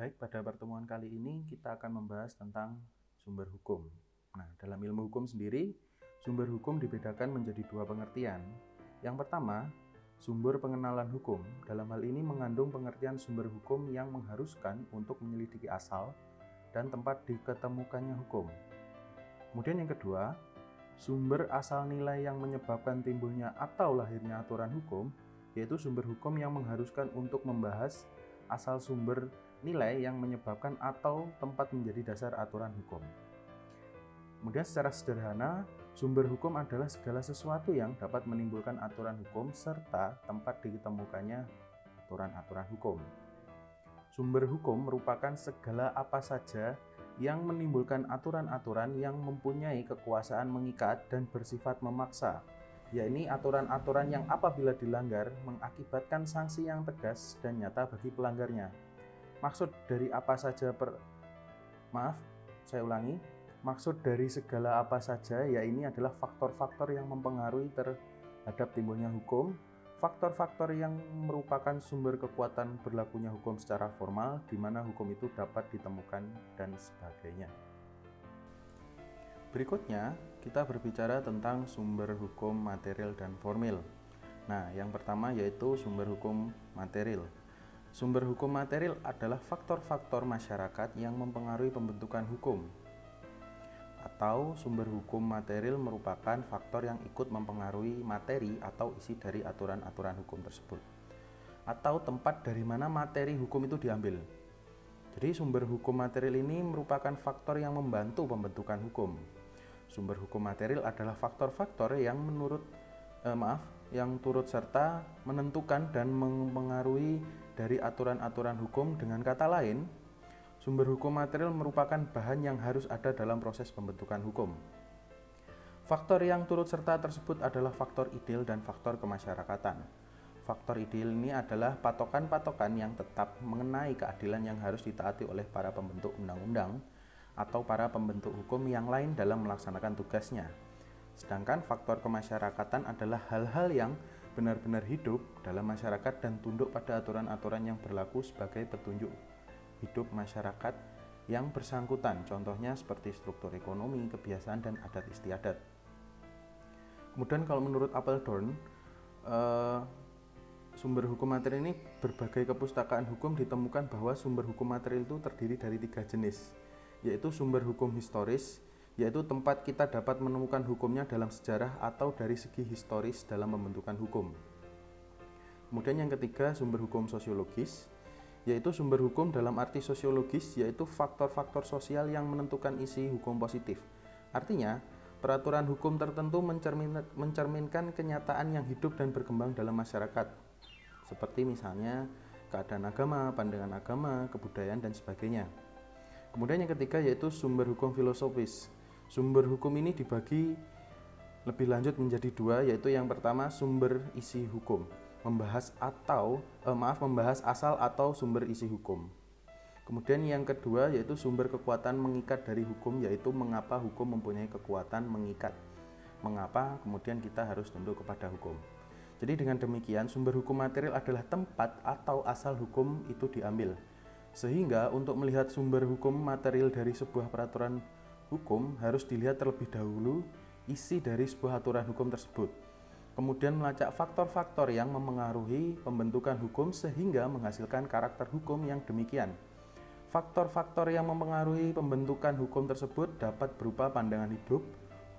Baik, pada pertemuan kali ini kita akan membahas tentang sumber hukum. Nah, dalam ilmu hukum sendiri, sumber hukum dibedakan menjadi dua pengertian. Yang pertama, sumber pengenalan hukum. Dalam hal ini mengandung pengertian sumber hukum yang mengharuskan untuk menyelidiki asal dan tempat diketemukannya hukum. Kemudian yang kedua, sumber asal nilai yang menyebabkan timbulnya atau lahirnya aturan hukum, yaitu sumber hukum yang mengharuskan untuk membahas asal sumber nilai yang menyebabkan atau tempat menjadi dasar aturan hukum. Kemudian secara sederhana, sumber hukum adalah segala sesuatu yang dapat menimbulkan aturan hukum serta tempat ditemukannya aturan-aturan hukum. Sumber hukum merupakan segala apa saja yang menimbulkan aturan-aturan yang mempunyai kekuasaan mengikat dan bersifat memaksa, yakni aturan-aturan yang apabila dilanggar mengakibatkan sanksi yang tegas dan nyata bagi pelanggarnya maksud dari apa saja per maaf saya ulangi. Maksud dari segala apa saja ya ini adalah faktor-faktor yang mempengaruhi terhadap timbulnya hukum. Faktor-faktor yang merupakan sumber kekuatan berlakunya hukum secara formal di mana hukum itu dapat ditemukan dan sebagainya. Berikutnya kita berbicara tentang sumber hukum material dan formil. Nah yang pertama yaitu sumber hukum material Sumber hukum material adalah faktor-faktor masyarakat yang mempengaruhi pembentukan hukum. Atau sumber hukum material merupakan faktor yang ikut mempengaruhi materi atau isi dari aturan-aturan hukum tersebut. Atau tempat dari mana materi hukum itu diambil. Jadi sumber hukum material ini merupakan faktor yang membantu pembentukan hukum. Sumber hukum material adalah faktor-faktor yang menurut eh, maaf yang turut serta menentukan dan mempengaruhi dari aturan-aturan hukum dengan kata lain, sumber hukum material merupakan bahan yang harus ada dalam proses pembentukan hukum. Faktor yang turut serta tersebut adalah faktor ideal dan faktor kemasyarakatan. Faktor ideal ini adalah patokan-patokan yang tetap mengenai keadilan yang harus ditaati oleh para pembentuk undang-undang atau para pembentuk hukum yang lain dalam melaksanakan tugasnya. Sedangkan faktor kemasyarakatan adalah hal-hal yang benar-benar hidup dalam masyarakat dan tunduk pada aturan-aturan yang berlaku sebagai petunjuk hidup masyarakat yang bersangkutan, contohnya seperti struktur ekonomi, kebiasaan, dan adat istiadat. Kemudian kalau menurut Appledorn, eh, sumber hukum materi ini berbagai kepustakaan hukum ditemukan bahwa sumber hukum materi itu terdiri dari tiga jenis, yaitu sumber hukum historis, yaitu tempat kita dapat menemukan hukumnya dalam sejarah atau dari segi historis dalam pembentukan hukum. Kemudian yang ketiga, sumber hukum sosiologis, yaitu sumber hukum dalam arti sosiologis, yaitu faktor-faktor sosial yang menentukan isi hukum positif. Artinya, peraturan hukum tertentu mencerminkan kenyataan yang hidup dan berkembang dalam masyarakat, seperti misalnya keadaan agama, pandangan agama, kebudayaan, dan sebagainya. Kemudian yang ketiga yaitu sumber hukum filosofis, Sumber hukum ini dibagi lebih lanjut menjadi dua, yaitu yang pertama sumber isi hukum, membahas atau eh, maaf membahas asal atau sumber isi hukum. Kemudian yang kedua yaitu sumber kekuatan mengikat dari hukum, yaitu mengapa hukum mempunyai kekuatan mengikat. Mengapa kemudian kita harus tunduk kepada hukum. Jadi dengan demikian sumber hukum material adalah tempat atau asal hukum itu diambil. Sehingga untuk melihat sumber hukum material dari sebuah peraturan hukum harus dilihat terlebih dahulu isi dari sebuah aturan hukum tersebut. Kemudian melacak faktor-faktor yang mempengaruhi pembentukan hukum sehingga menghasilkan karakter hukum yang demikian. Faktor-faktor yang mempengaruhi pembentukan hukum tersebut dapat berupa pandangan hidup,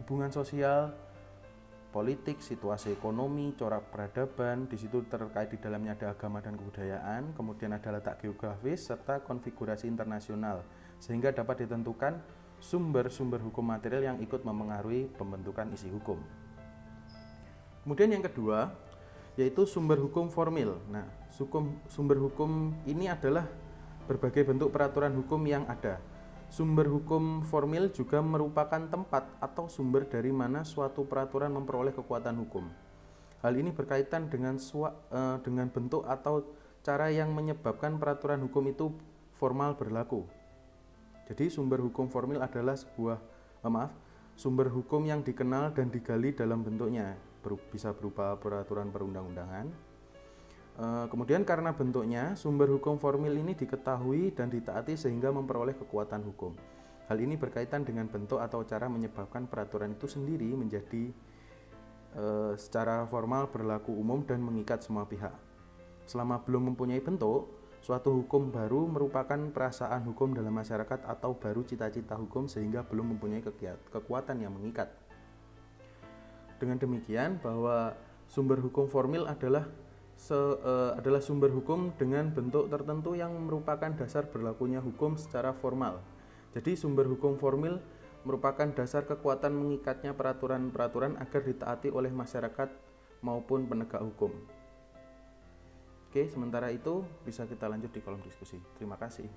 hubungan sosial, politik, situasi ekonomi, corak peradaban, di situ terkait di dalamnya ada agama dan kebudayaan, kemudian ada letak geografis serta konfigurasi internasional sehingga dapat ditentukan sumber-sumber hukum material yang ikut mempengaruhi pembentukan isi hukum. Kemudian yang kedua, yaitu sumber hukum formil. Nah, sukum, sumber hukum ini adalah berbagai bentuk peraturan hukum yang ada. Sumber hukum formil juga merupakan tempat atau sumber dari mana suatu peraturan memperoleh kekuatan hukum. Hal ini berkaitan dengan sua, eh, dengan bentuk atau cara yang menyebabkan peraturan hukum itu formal berlaku. Jadi sumber hukum formil adalah sebuah oh maaf, sumber hukum yang dikenal dan digali dalam bentuknya bisa berupa peraturan perundang-undangan, Eh, kemudian karena bentuknya, sumber hukum formil ini diketahui dan ditaati sehingga memperoleh kekuatan hukum. Hal ini berkaitan dengan bentuk atau cara menyebabkan peraturan itu sendiri menjadi e, secara formal berlaku umum dan mengikat semua pihak. Selama belum mempunyai bentuk, suatu hukum baru merupakan perasaan hukum dalam masyarakat atau baru cita-cita hukum sehingga belum mempunyai kekuatan yang mengikat. Dengan demikian bahwa sumber hukum formil adalah se, uh, adalah sumber hukum dengan bentuk tertentu yang merupakan dasar berlakunya hukum secara formal. Jadi sumber hukum formil merupakan dasar kekuatan mengikatnya peraturan-peraturan agar ditaati oleh masyarakat maupun penegak hukum. Oke, sementara itu bisa kita lanjut di kolom diskusi. Terima kasih.